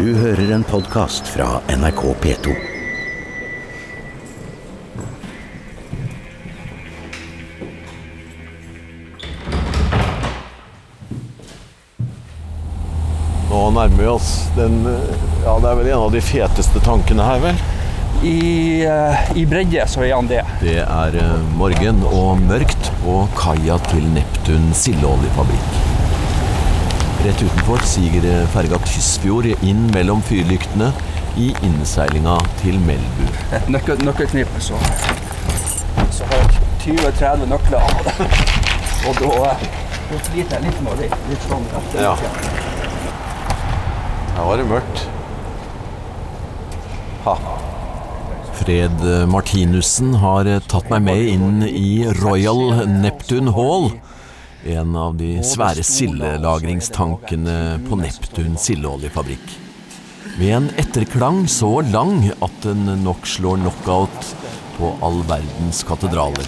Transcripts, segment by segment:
Du hører en podkast fra NRK P2. Nå nærmer vi oss den Ja, det er vel en av de feteste tankene her, vel? I, eh, I bredde så er han det. Det er eh, morgen og mørkt på kaia til Neptun sildeoljefabrikk. Rett utenfor siger ferga Tysfjord inn mellom fyrlyktene i innseilinga til Melbu. Nøkkel, nøkkelknippe, så, så har jeg 20-30 nøkler. Og da, Og da sliter jeg litt med å litt, litt sånn etter. Ja. Her var det mørkt. Ha. Fred Martinussen har tatt meg med inn i Royal Neptune Hall. En av de svære sildelagringstankene på Neptun sildeoljefabrikk. Med en etterklang så lang at den nok slår knockout på all verdens katedraler.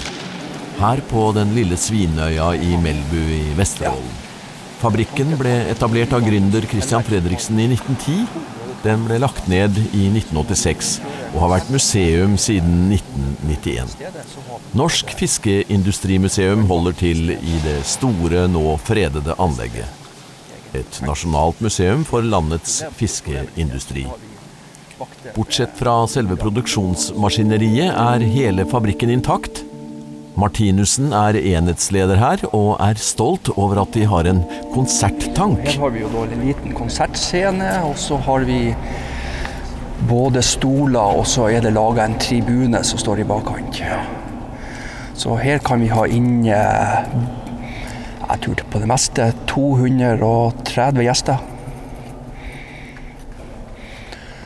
Her på den lille Svinøya i Melbu i Vesterålen. Fabrikken ble etablert av gründer Christian Fredriksen i 1910. Den ble lagt ned i 1986 og har vært museum siden 1991. Norsk Fiskeindustrimuseum holder til i det store, nå fredede anlegget. Et nasjonalt museum for landets fiskeindustri. Bortsett fra selve produksjonsmaskineriet er hele fabrikken intakt. Martinussen er enhetsleder her, og er stolt over at de har en konserttank. Her har vi jo da en liten konsertscene, og så har vi både stoler, og så er det laga en tribune som står i bakkant. Så her kan vi ha inne jeg tror på det meste 230 gjester.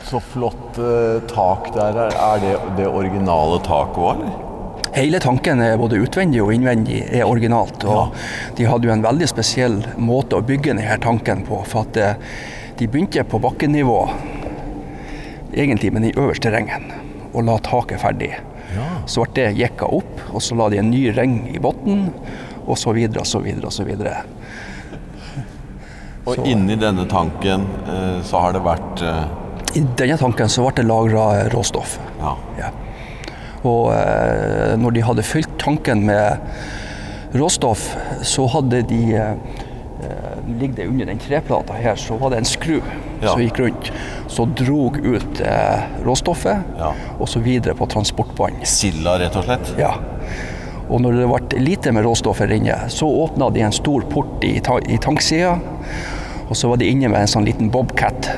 Så flott eh, tak der. Er det det originale taket òg, eller? Hele tanken både utvendig og innvendig er originalt. og De hadde jo en veldig spesiell måte å bygge denne tanken på. for at eh, De begynte på bakkenivå, egentlig men i øverste rengen, og la taket ferdig. Så ble det jekka opp, og så la de en ny reng i bunnen, og så videre og så videre og så videre. Og Så- inni denne tanken eh, så har det vært eh, I denne tanken så ble det lagra råstoff. Ja. Ja. Og eh, når de hadde fylt tanken med råstoff, så hadde de eh, Ligger det under den treplata her, så var det en skru Ja. som gikk rundt. Så drog ut eh, råstoffet, Ja. og så videre på transportbånd. Silda, rett og slett? Ja. Og når det ble lite med råstoffer inne, så åpna de en stor port i, ta i tanksida. Og så var de inne med en sånn liten bobcat.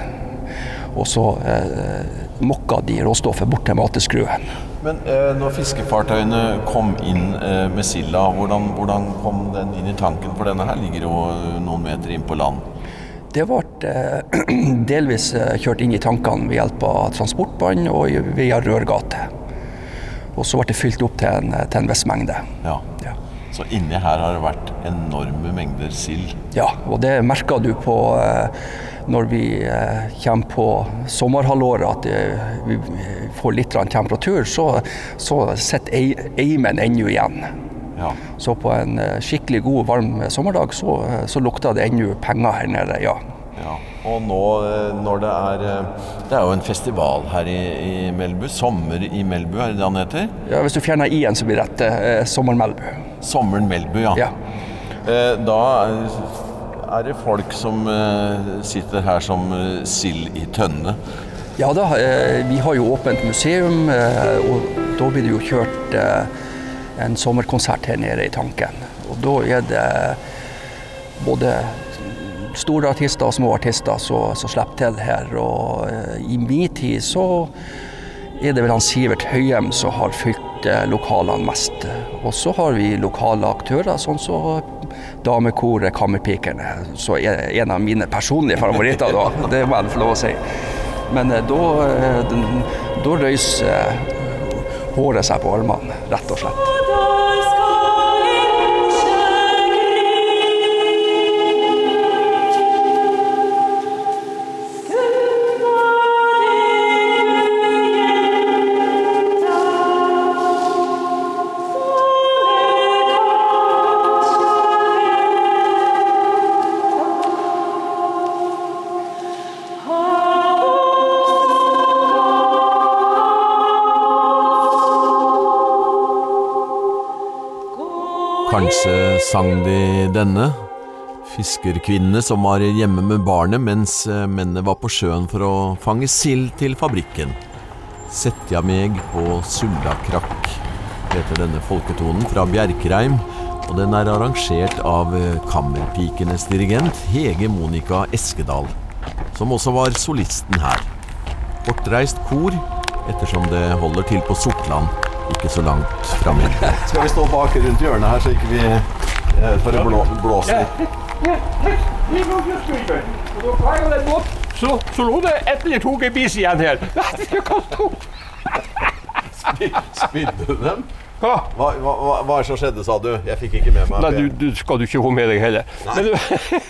Og så eh, mokka de råstoffet bort til mateskruen. Men eh, når fiskefartøyene kom inn eh, med silda, hvordan, hvordan kom den inn i tanken? For denne her ligger jo eh, noen meter inn på land. Det ble eh, delvis eh, kjørt inn i tankene ved hjelp av transportbånd og via rørgate. Og så ble det fylt opp til en, til en viss mengde. Ja. Ja. Så inni her har det vært enorme mengder sild. Ja, og det merka du på eh, når vi eh, kommer på sommerhalvåret at eh, vi får litt temperatur, så, så sitter eimen ennå igjen. Ja. Så på en eh, skikkelig god, varm sommerdag så, så lukter det ennå penger her nede, ja. ja. Og nå når det er Det er jo en festival her i, i Melbu. Sommer i Melbu, er det det han heter? ja hvis du fjerner i-en, så blir dette eh, Sommermelbu. Sommeren Melbu, ja. Ja. Eh, Da er- det folk som eh, sitter her som eh, sild i tønne. Ja da, eh, vi har jo åpent museum, og da blir det jo kjørt en sommerkonsert her nede i tanken. Og da er det både store artister og små artister som slipper til her. Og i min tid så er det vel han Sivert Høyem som har fylt lokalene mest. Og så har vi lokale aktører, sånn som Damekoret Kammerpikerne, er en av mine personlige favoritter. da, Det må jeg få lov å si. Men eh, da, eh, da røyser eh, håret seg på armene, rett og slett. Kanskje sang de denne. Fiskerkvinnene som var hjemme med barnet mens eh, mennene var på sjøen for å fange sild til fabrikken. Sett jeg meg på suldakrakk, heter denne folketonen fra Bjerkreim, og den er arrangert av eh, Kammerpikenes dirigent Hege Monica Eskedal, som også var solisten her. Kortreist kor, ettersom det holder til på Sortland, ikke så langt fra Melbu. Skal vi stå bak rundt hjørnet her, så ikke vi eh, får blå, blåse litt? Så, så lå det ett eller to gebis igjen her. Spidde du dem? Hva, hva, hva- hva er det som skjedde, sa du? Jeg fikk ikke med meg Nei, du, du skal du ikke få med deg heller. Men du,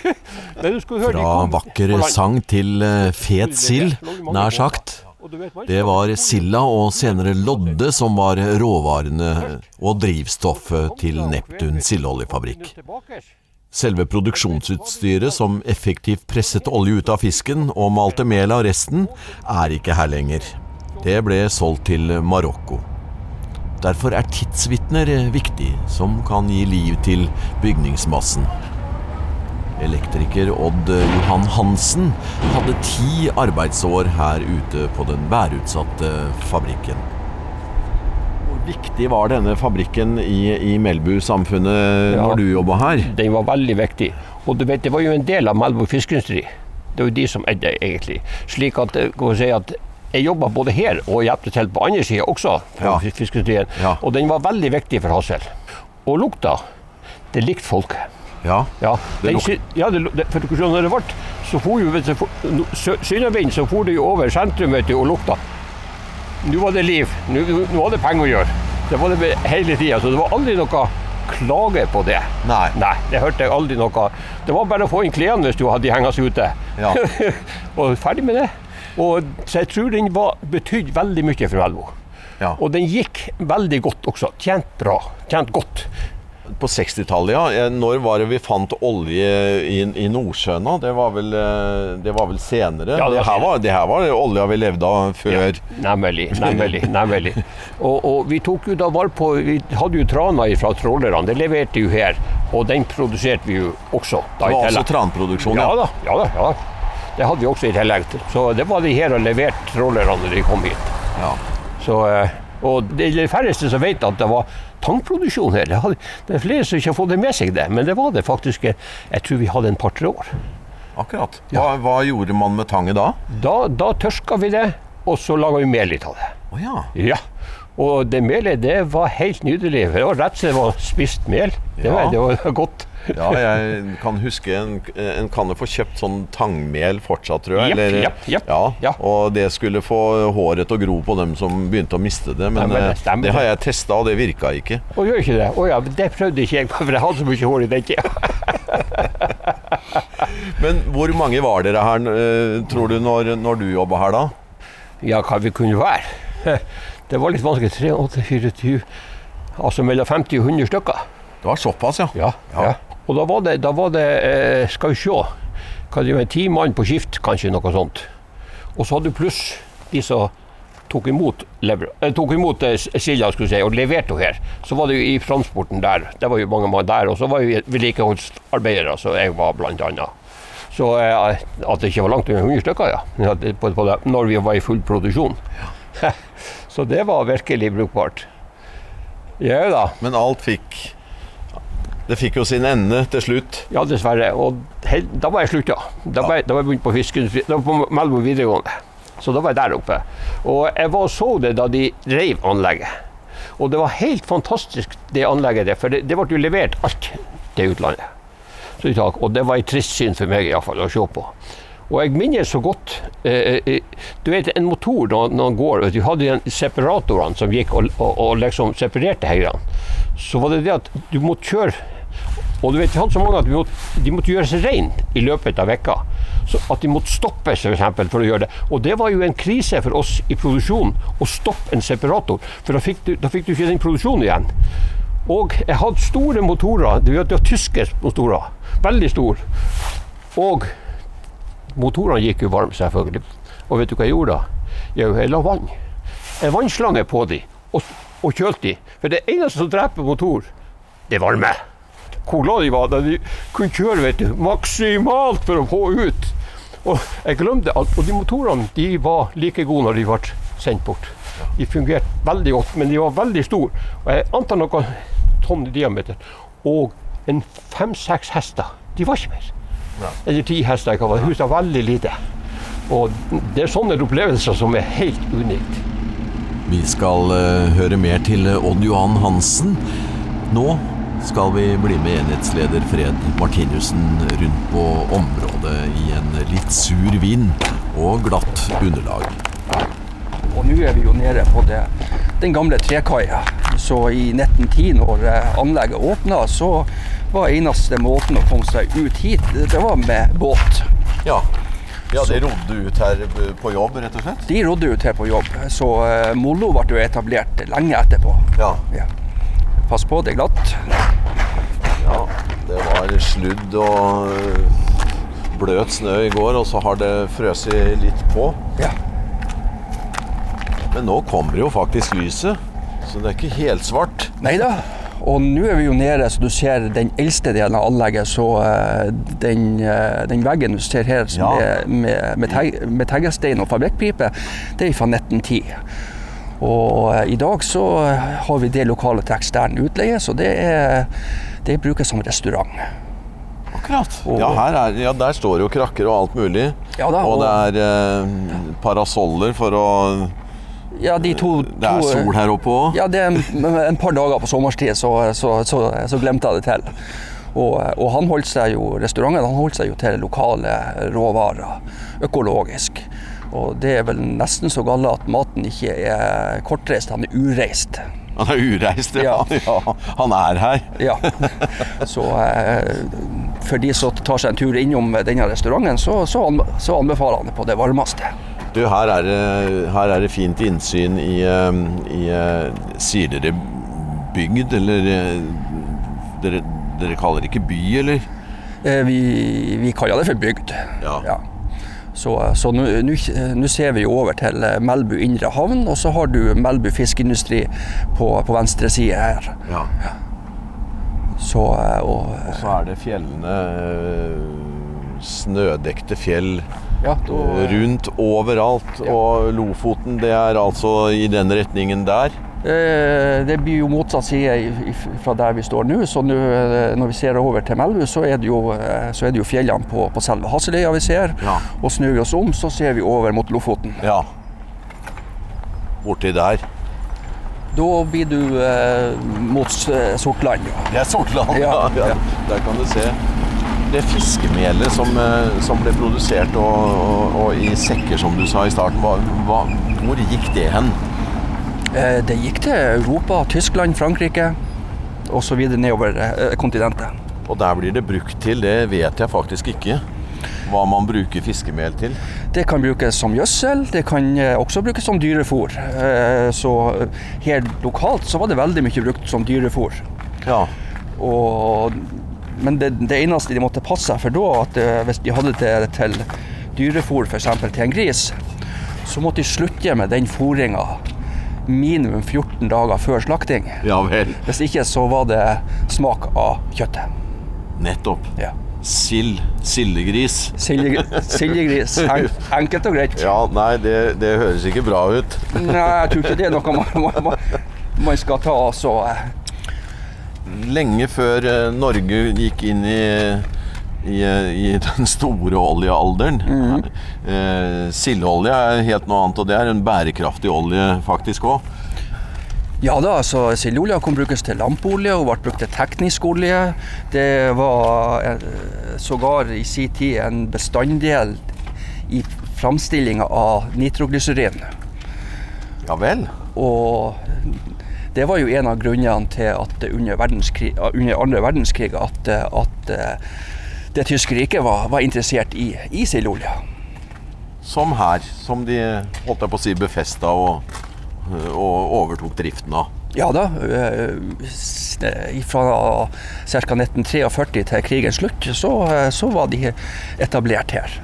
men du skal høre Fra vakker sang til eh, fet sild, nær sagt. Det var silda og senere lodde som var råvarene og drivstoffet til Neptun sildeoljefabrikk. Selve produksjonsutstyret som effektivt presset olje ut av fisken og malte mel av resten, er ikke her lenger. Det ble solgt til Marokko. Derfor er tidsvitner viktig, som kan gi liv til bygningsmassen. Elektriker Odd Johan Hansen hadde ti arbeidsår her ute på den værutsatte fabrikken. Hvor viktig var denne fabrikken i, i Melbu-samfunnet Ja. når du jobba her? Den var veldig viktig. Og du vet, det var jo en del av Melbu fiskeindustri. Det var jo de som eide, egentlig. Slik at, eh, kan si at jeg jobba både her og hjelpte til på andre sida også, Ja. fiskeindustrien. Ja. Og den var veldig viktig for Hassel. Og lukta, det likte folket. Ja. Ja, Det den, ja det, det, for når det ble, så for jo, sø- Sønnavind så for det jo over sentrum vet du, og lukta. Nå var det liv. Nå, nå var det penger å gjøre. Det var det hele tida. Så det var aldri noe klage på det. Nei. Nei, det hørte jeg aldri noe. Det var bare å få inn klærne hvis du hadde de hengende ute. Ja. og ferdig med det. Og, så jeg tror den betydde veldig mye for Velvo. Ja. Og den gikk veldig godt også. Tjent bra. Tjent godt. På 60-tallet, ja. Eh, Når var det vi fant olje i, i Nordsjøen? Det var vel, eh, det var vel senere? Ja, det det, her var, det her var olja vi levde av før Nemlig. nemlig, nemlig. Og, og vi tok jo da vare på Vi hadde jo trana fra trålerne, det leverte jo her. Og den produserte vi jo også. Da, Det var altså tranproduksjon, ja. ja. da, ja da. ja da. Det hadde vi også i tillegg. Så det var de her og leverte trålerne når de kom hit. ja. Så, eh, og det er de færreste som vet at det var tangproduksjon her. Det, er flere som ikke har fått det med seg, det. Men det var det faktisk. eh, Jeg tror vi hadde en par-tre år. Akkurat. Hva, hva gjorde man med tanget da? Da, da tørka vi det, og så laga vi mel litt av det. Oh, ja. Ja. Og det melet, det var helt nydelig. Det var rett som det var spist mel. Det, Ja. var, det var godt. Ja, jeg kan huske en, en kan jo få kjøpt sånn tangmel fortsatt, tror jeg. Yep, eller, yep, yep, Ja, Ja. Og det skulle få håret til å gro på dem som begynte å miste det. Men Stemmer det, eh, det har jeg testa, og det virka ikke. Å, gjør ikke det? Å ja, det prøvde ikke jeg, for jeg hadde så mye hår i den tida. Men hvor mange var dere her, eh, tror du, når, når du jobba her da? Ja, hva vi kunne være? Det var litt vanskelig. 3, 8, 24 Altså mellom 50 og 100 stykker. Det var såpass, ja. Ja. Ja. ja. Og da var det, da var det eh, Skal vi se hva det var, Ti mann på skift, kanskje, noe sånt. Og så hadde du pluss de som tok imot, lever, eh, tok imot eh, silda skulle si, og leverte henne her. Så var det jo i transporten der. Det var jo mange mann der. Og så var jo vedlikeholdsarbeidere, så jeg var blant annet. Så eh, at det ikke var langt under 100 stykker, ja. Ja, På, på det, når vi var i full produksjon. så det var virkelig brukbart. Ja da. Men alt fikk Det fikk jo sin ende til slutt. Ja, dessverre. Og da var jeg slutta. Da, var da var jeg begynt på fiskeindustri. Da var på Melbu videregående. Så da var jeg der oppe. Og jeg var og så det da de reiv anlegget. Og det var helt fantastisk, det anlegget der. For det, det ble jo levert alt til utlandet. Og det var et trist syn for meg i alle fall, å se på. Og jeg minnes så godt eh, eh, Du vet, en motor når, når den går Du hadde de separatorene som gikk og, og, og liksom separerte heierne. Så var det det at du måtte kjøre og du vet, vi hadde så mange at måtte, de måtte gjøres rene i løpet av vekka. Så at de måtte stoppes for, eksempel, for å gjøre det. Og det var jo en krise for oss i produksjonen å stoppe en separator. For da fikk du, da fikk du ikke den produksjonen igjen. Og jeg hadde store motorer. Det var tyske motorer. Veldig store. Og motorene gikk jo varme, selvfølgelig. Og vet du hva jeg gjorde da? Jo, jeg la vann. En vannslange på dem og, og kjølte dem. For det eneste som dreper motor, det er varme. Hvor glad de var da de kunne kjøre vet du, maksimalt for å få ut. Og jeg glemte alt. og de motorene de var like gode når de ble sendt bort. De fungerte veldig godt, men de var veldig store. Og jeg antar noen tonn i diameter. Og en fem-seks hester. De var ikke mer. Eller ti hester. Jeg kan det? Huset var veldig lite. Og det er sånne opplevelser som er helt unikt. Vi skal eh, høre mer til Odd Johan Hansen. Nå skal vi bli med enhetsleder Fred Martinussen rundt på området i en litt sur vind og glatt underlag. Og nå er vi jo nede på det, den gamle trekaia. Så i 1910, når eh, anlegget åpna, så var eneste måten å komme seg ut hit, det var med båt. Ja, ja De rodde ut her på jobb, rett og slett? De rodde ut her på jobb, så uh, Mollo ble jo etablert lenge etterpå. Ja. Ja. Pass på, det er glatt. ja. Det var sludd og bløt snø i går, og så har det frøst litt på. Ja. Men nå kommer jo faktisk lyset, så det er ikke helt svart. Nei da. Og nå er vi jo nede, så du ser den eldste delen av anlegget. Så eh, den, eh, den veggen du ser her som Ja. er med, med, teg, med teggestein og fabrikkpipe, det er fra 1910. Og eh, i dag så har vi det lokalet til ekstern utleie, så det, er, det brukes som restaurant. Akkurat. Og- Ja, her er, ja, der står jo krakker og alt mulig. Ja da, og det er eh, parasoller for å Ja, de to, Det er sol her oppe òg. Ja, det er en, en par dager på sommerstid, så, så, så, så glemte jeg det til. Og, og han holdt seg jo, restauranten han holdt seg jo til lokale råvarer, økologisk. Og det er vel nesten så galt at maten ikke er kortreist, han er ureist. Han er ureist, ja. Ja. ja. Han er her. Ja. Så eh, for de som tar seg en tur innom denne restauranten, så, så, så anbefaler han det på det varmeste. Du, her er her er det fint innsyn i, eh, i eh, Sier dere bygd, eller dere, dere kaller det ikke by, eller? Vi, vi kaller det for bygd. Ja. Så, så nå ser vi over til eh, Melbu indre havn, og så har du Melbu fiskeindustri på, på venstre side her. ja. Så, eh, og, Og så er det fjellene eh, Snødekte fjell ja, da, eh, rundt overalt. Og Lofoten, det er altså i den retningen der. Eh, det blir jo motsatt side fra der vi står nå. Så eh, når vi ser over til Melbu, så er det jo, eh, så er det jo fjellene på, på selve Hasseløya vi ser. Ja. Og snur vi oss om, så ser vi over mot Lofoten. Ja. Borti der. Da blir du eh, mot Sortland. Ja. Det er Sortland, Ja, ja. Der kan du se. Det fiskemelet som, som ble produsert og, og, og i sekker, som du sa i starten, hva, hvor gikk det hen? Eh, Det gikk til Europa, Tyskland, Frankrike osv. nedover eh, kontinentet. Og der blir det brukt til, det vet jeg faktisk ikke. Hva man bruker fiskemel til. Det kan brukes som gjødsel, det kan eh, også brukes som dyrefôr. Så helt her lokalt så var det veldig mye brukt som dyrefôr. Ja. Og, men det, det eneste de måtte passe seg for da, at hvis de hadde det til dyrefôr f.eks. til en gris, så måtte de slutte med den fôringa minimum 14 dager før slakting. ja vel. Hvis ikke så var det smak av kjøttet. Nettopp. Ja. Sild. Sildegris. Sildegris. En, enkelt og greit. Ja, nei, det, det høres ikke bra ut. Nei, jeg tror ikke det er noe man, man, man, man skal ta så eh, Lenge før eh, Norge gikk inn i, i, i den store oljealderen. Eh, Sildeolje er helt noe annet, og det er en bærekraftig olje faktisk òg. Ja da, altså sildeolja kan brukes til lampeolje og ble brukt til teknisk olje. Det var eh, sågar i sin tid en bestanddel i framstillinga av nitroglyserin. Ja vel. Og det var jo en av grunnene til at under, verdenskrig, under andre verdenskrig at, at eh, det tyske riket var, var interessert i, i. Som her, som de holdt jeg på å si befesta og, og overtok driften av. Ja da. eh, eh, Fra ca. 1943 til krigens slutt, så, eh, så var de etablert her.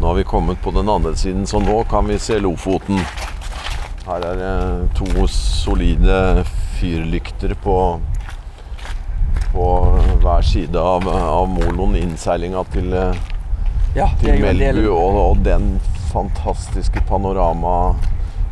Nå har vi kommet på den andre siden, så nå kan vi se Lofoten. Her er det to solide fyrlykter på, på hver side av, av moloen innseilinga til, eh, Ja, til Melbu, og, og den fantastiske panoramaet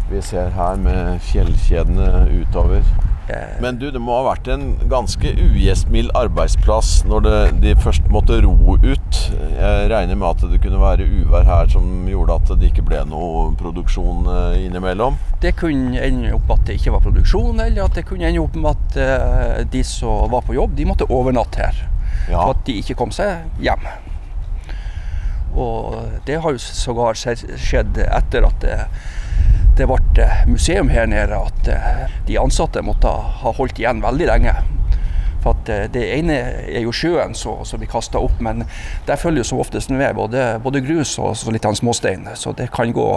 vi ser her med fjellkjedene utover. Eh, Men du, det må ha vært en ganske ugjestmild arbeidsplass når det, de først måtte ro ut. Jeg regner med at det kunne være uvær her som gjorde at det ikke ble noe produksjon eh, innimellom. Det kunne ende opp at det ikke var produksjon, eller at det kunne ende opp med at eh, de som var på jobb, de måtte overnatte her. Ja. For at de ikke kom seg hjem. Og det har jo sågar skjedd etter at det, det ble museum her nede, at eh, de ansatte måtte ha holdt igjen veldig lenge. For eh, Det ene er jo sjøen som blir kasta opp, men der følger jo som oftest med både, både grus og så litt av en småstein. Så det kan gå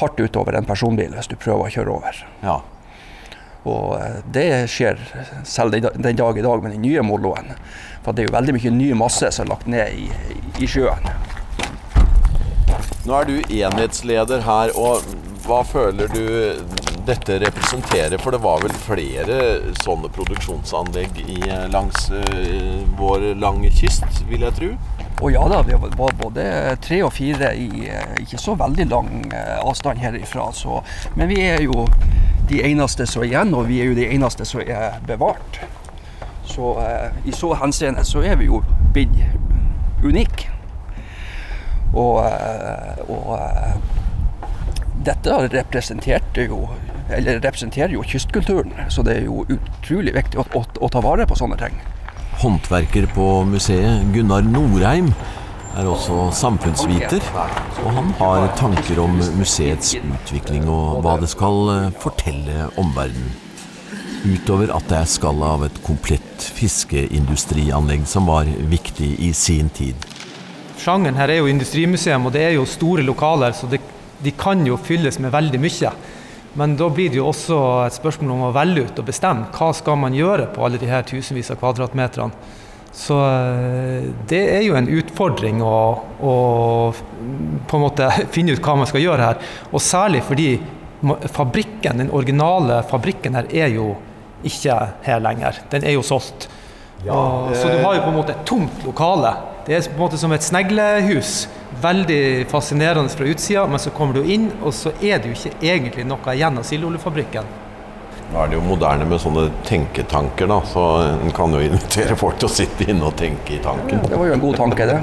hardt utover en personbil hvis du prøver å kjøre over. Ja. Og eh, det skjer selv den dag i dag med den nye moloen. For det er jo veldig mye ny masse som er lagt ned i, i sjøen. Nå er du enhetsleder her, og hva føler du dette representerer? For det var vel flere sånne produksjonsanlegg i, langs uh, vår lange kyst, vil jeg tro? Å ja da, det var både tre og fire i eh, ikke så veldig lang eh, avstand herifra. Så, men vi er jo de eneste som er igjen, og vi er jo de eneste som er bevart. Så uh, i så henseende så er vi jo blitt unike. Og, eh, og eh, dette representerte jo eller representerer jo kystkulturen, så det er jo utrolig viktig å, å, å ta vare på sånne ting. Håndverker på museet, Gunnar Norheim, er også samfunnsviter. Og han har tanker om museets utvikling og hva det skal eh, fortelle omverdenen. Utover at det er skallet av et komplett fiskeindustrianlegg som var viktig i sin tid. Sjangen her er jo industrimuseum, og det er jo store lokaler, så det, de kan jo fylles med veldig mye. Men da blir det jo også et spørsmål om å velge ut og bestemme hva skal man gjøre på alle de her tusenvis av kvadratmeterne. Så eh, det er jo en utfordring å, å på en måte finne ut hva man skal gjøre her. Og særlig fordi fabrikken, den originale fabrikken her er jo ikke her lenger. Den er jo solgt. og, så du har jo på en måte et tomt lokale. Det er på en måte som et sneglehus. Veldig fascinerende fra utsida, men så kommer du inn, og så er det jo ikke egentlig noe igjen av sildeoljefabrikken. Nå er det jo moderne med sånne tenketanker, da, så en kan jo invitere folk til å sitte inne og tenke i tanken. Det var jo en god tanke, det.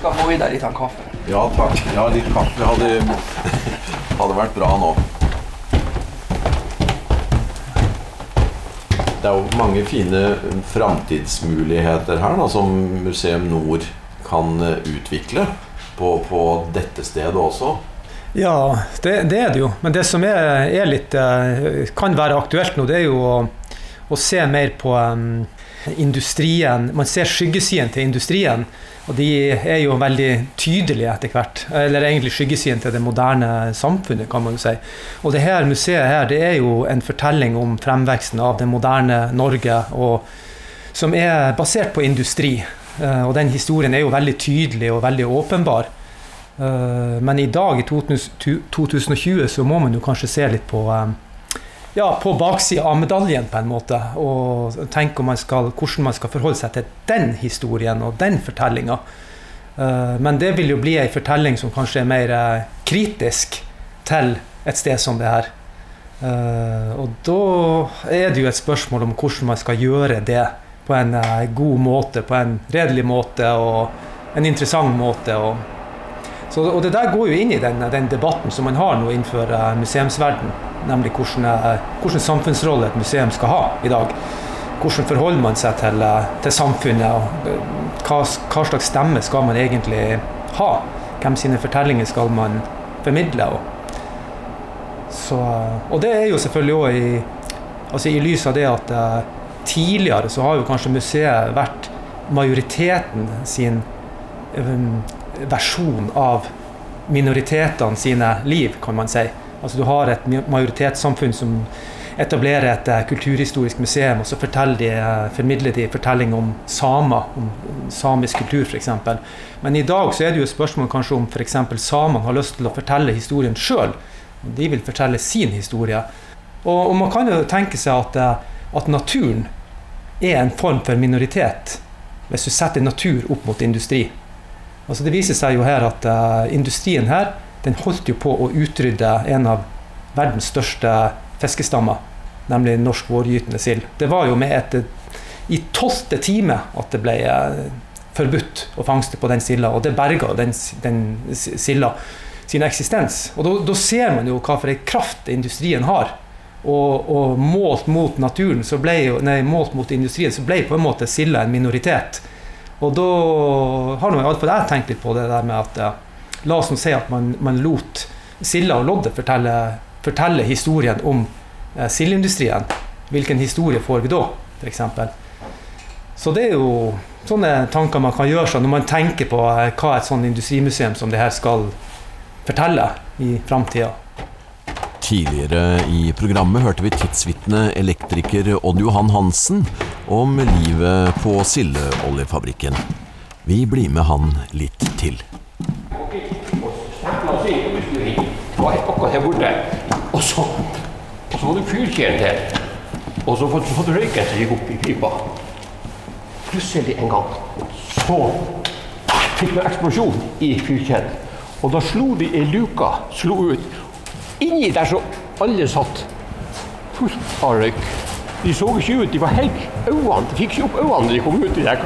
Skal få i deg litt av kaffe. Ja takk. Ja, litt kaffe hadde, hadde vært bra nå. Det er jo mange fine framtidsmuligheter her da, som Museum Nord kan eh, utvikle på, på dette stedet også. Ja, det, det er det jo. Men det som er, er litt eh, kan være aktuelt nå, det er jo å, å se mer på em, industrien. Man ser skyggesiden til industrien, og de er jo veldig tydelige etter hvert. Eller egentlig skyggesiden til det moderne samfunnet, kan man jo si. Og det her museet her, det er jo en fortelling om fremveksten av det moderne Norge, og, som er basert på industri. Eh, Og den historien er jo veldig tydelig og veldig åpenbar. Eh, Men i dag, i 2020, så må man jo kanskje se litt på eh, ja, på baksida av medaljen, på en måte. Og tenke man skal, hvordan man skal forholde seg til den historien og den fortellinga. Men det vil jo bli ei fortelling som kanskje er mer eh, kritisk til et sted som det her. Eh, Og da er det jo et spørsmål om hvordan man skal gjøre det på en eh, god måte, på en redelig måte og en interessant måte. Og, så, og det der går jo inn i den, den debatten som man har nå innenfor uh, museumsverden, nemlig hvordan, eh, samfunnsrolle et museum skal ha i dag. Hvordan forholder man seg til, eh, til samfunnet, og eh, hva, hva slags stemme skal man egentlig ha? Hvem sine fortellinger skal man formidle? Og, så, og det er jo selvfølgelig òg i, altså i lys av det at eh, tidligere så har jo kanskje museet vært majoriteten sin versjon av minoritetene sine liv, kan man si. Altså Du har et majoritetssamfunn som etablerer et eh, kulturhistorisk museum, og så de, eh, formidler de fortelling om samer, om samisk kultur f.eks. Men i dag så er det jo spørsmål kanskje om f.eks. samene har lyst til å fortelle historien sjøl, De vil fortelle sin historie. Og, og man kan jo tenke seg at, eh, at naturen er en form for minoritet hvis du setter natur opp mot industri. Altså det viser seg jo her at uh, industrien her den holdt jo på å utrydde en av verdens største fiskestammer, nemlig norsk vårgytende sild. Det var jo med et i tolvte time at det ble uh, forbudt å fangste på den silda, og det berga den, den silda sin eksistens. Og da ser man jo hva for en kraft industrien har. Og, og, målt mot naturen, så ble nei, målt mot industrien, så ble på en måte silda en minoritet. Og da har jeg tenkt litt på det der med at La oss nå si at man, man lot silda og loddet fortelle, fortelle historien om eh, sildeindustrien. Hvilken historie får vi da, f.eks.? Så det er jo sånne tanker man kan gjøre seg når man tenker på eh, hva et sånt industrimuseum som det her skal fortelle i framtida. Tidligere i programmet hørte vi tidsvitne elektriker Odd Johan Hansen om livet på Sildeoljefabrikken. Vi blir med han litt til. Og så, og så var det fyrtjern der. Og så fikk du røyken som gikk opp i pipa. Plutselig en gang så fikk vi eksplosjon i fyrtjernen. Og da slo de i luka, slo ut inni der så alle satt fullt av røyk. De så ikke ut, de var helt øynene. De fikk ikke opp øynene da de kom ut i det,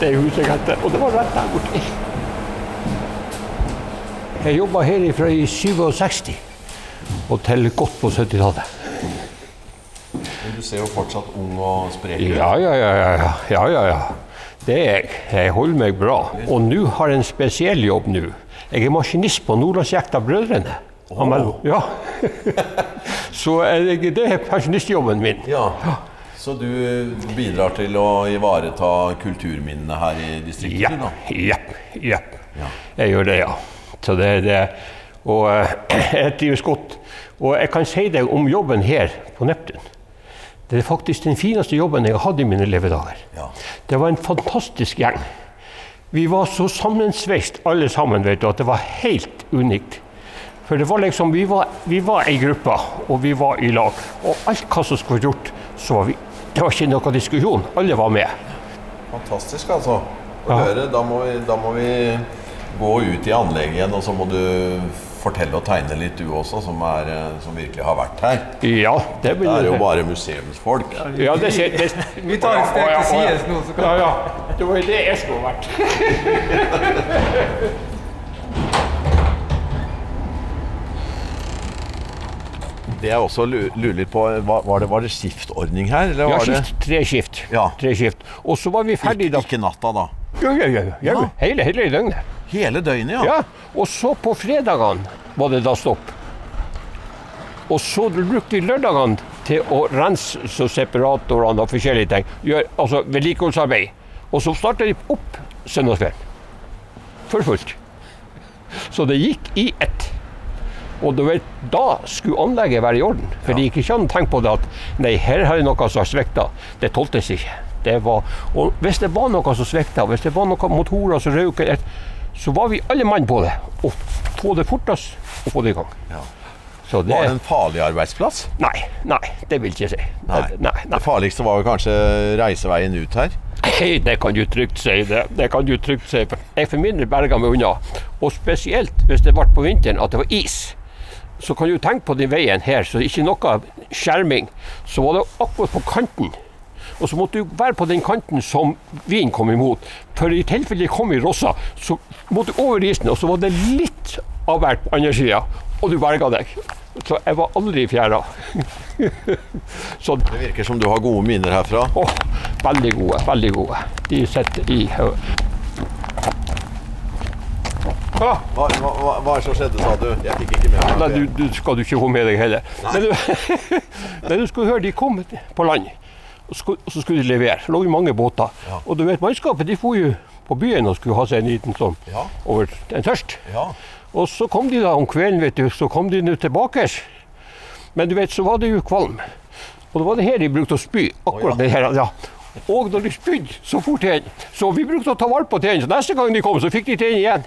det huset etter. Og det var rett der borte. Jeg jobba her fra i 67 og til godt på 70-tallet. Du ser jo fortsatt ung og sprek ut. Ja, ja, ja, ja, ja, ja, ja. Det er jeg. Jeg holder meg bra. Og nå har jeg en spesiell jobb nå. Jeg er maskinist på Nordlandsjekta Brødrene. Oh. Ja. så jeg, det er pensjonistjobben min. Ja. Så du bidrar til å ivareta kulturminnene her i distriktet? Ja, ja, ja. ja. Jeg gjør det, ja. Så det er det. Og jeg trives godt. Og jeg kan si deg om jobben her på Neptun. Det er faktisk den fineste jobben jeg har hatt i mine levedager. Ja. Det var en fantastisk gjeng. Vi var så sammensveist alle sammen vet du, at det var helt unikt. For det var liksom, vi var, vi var ei gruppe, og vi var i lag. Og alt hva som skulle gjort, så var vi Det var ikke noe diskusjon. Alle var med. Fantastisk, altså. Å ja. høre. Da må, vi, da må, vi, gå ut i anlegget igjen, og så må du fortelle og tegne litt du også, som, er, som virkelig har vært her. Ja, Det, blir det er jo bare museumsfolk. Ja, det, det, Vi tar et steg til sides nå, så kan Ja, ja. Det var jo det jeg skulle vært. Det jeg også lurer på, var det, var det skiftordning her? ja, skift, tre skift. Ja. Tre skift. Og så var vi ferdig da. Ikke natta, da? Ja, ja, ja. ja. Hele, hele døgnet. Hele døgnet, ja. ja. Og så på fredagene var det da stopp. Og så brukte vi lørdagene til å rense så separatorene og forskjellige ting. Gjør, altså vedlikeholdsarbeid. Og så starta de opp søndagskvelden. For fullt. Så det gikk i ett. Og vet, da skulle anlegget være i orden. For ja. det gikk ikke an å tenke på det at nei, her har det noe som har svikta. Det toltes ikke. Det var, og hvis det var noe som svikta, hvis det var noen motorer som røyk, så var vi alle mann på det. Og få det fortest og få det i gang. Ja. Det, var det en farlig arbeidsplass? Nei, nei, det vil jeg ikke si. Nei, nei. Det farligste var kanskje reiseveien ut her? Hei, det kan du trygt si. Det, det kan du trygt si. Jeg for min del berga meg unna. Og spesielt hvis det ble på vinteren at det var is så kan du tenke på den veien her, så ikke noe skjerming. Så var det akkurat på kanten. Og så måtte du være på den kanten som vinden kom imot. For i tilfelle det kom i rossa, så måtte du over isen, og så var det litt av hvert på andre sida. Og du berga deg. Så jeg var aldri i fjæra. det virker som du har gode minner herfra? Å, veldig gode. Veldig gode. De sitter i hva, hva, hva, er det som skjedde, sa du? Jeg fikk ikke med meg Nei, du, du skal du ikke få med deg heller. Men du, men du skulle høre, de kom på land, og så skulle de levere. Det lå jo mange båter. Ja. Og du vet, mannskapet de for jo på byen og skulle ha seg en liten sånn ja. over en tørst. Ja. Og så kom de da om kvelden, vet du, så kom de nå tilbake. Men du vet, så var det jo kvalm. Og det var det her de brukte å spy. akkurat oh, det her, ja. Og når de spydde, så for tennene. Så vi brukte å ta vare på tennene. Så neste gang de kom, så fikk de tenner igjen.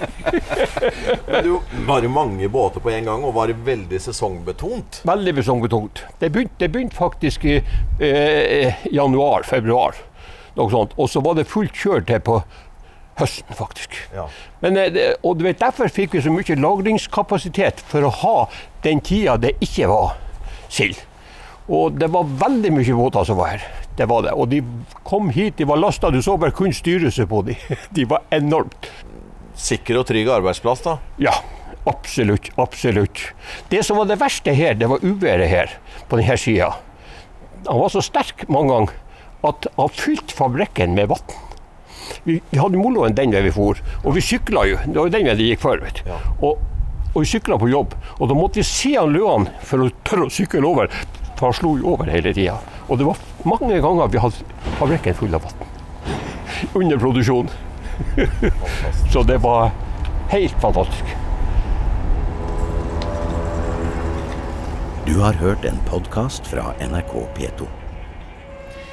Men du, var det mange båter på en gang, og var det veldig sesongbetont? Veldig sesongbetont. Det begynte, det begynte faktisk i eh, januar-februar. Noe sånt. Og så var det fullt kjør til på høsten, faktisk. Ja. Men, eh, og du vet, Derfor fikk vi så mye lagringskapasitet for å ha den tida det ikke var sild. Og det var veldig mye båter som var her. Det var det. Og de kom hit, de var lasta, du så bare kun styre seg på de. De var enormt. Sikker og trygg arbeidsplass, da? Ja, absolutt. Absolutt. Det som var det verste her, det var uværet her på denne sida. Han var så sterk mange ganger at han fylte fabrikken med vann. Vi, vi hadde moloen den veien vi for, og vi sykla jo. Det var jo den veien det gikk før. vet du. Og, og vi sykla på jobb, og da måtte vi se han løene for å tørre å sykle over. For han slo jo over hele tida. Og det var mange ganger vi hadde fabrikken full av vann. Under produksjon. Så det var helt fantastisk. Du har hørt en podkast fra NRK P2.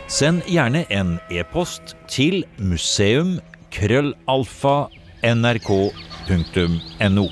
Send gjerne en e-post til museum krøllalfa nrk.no.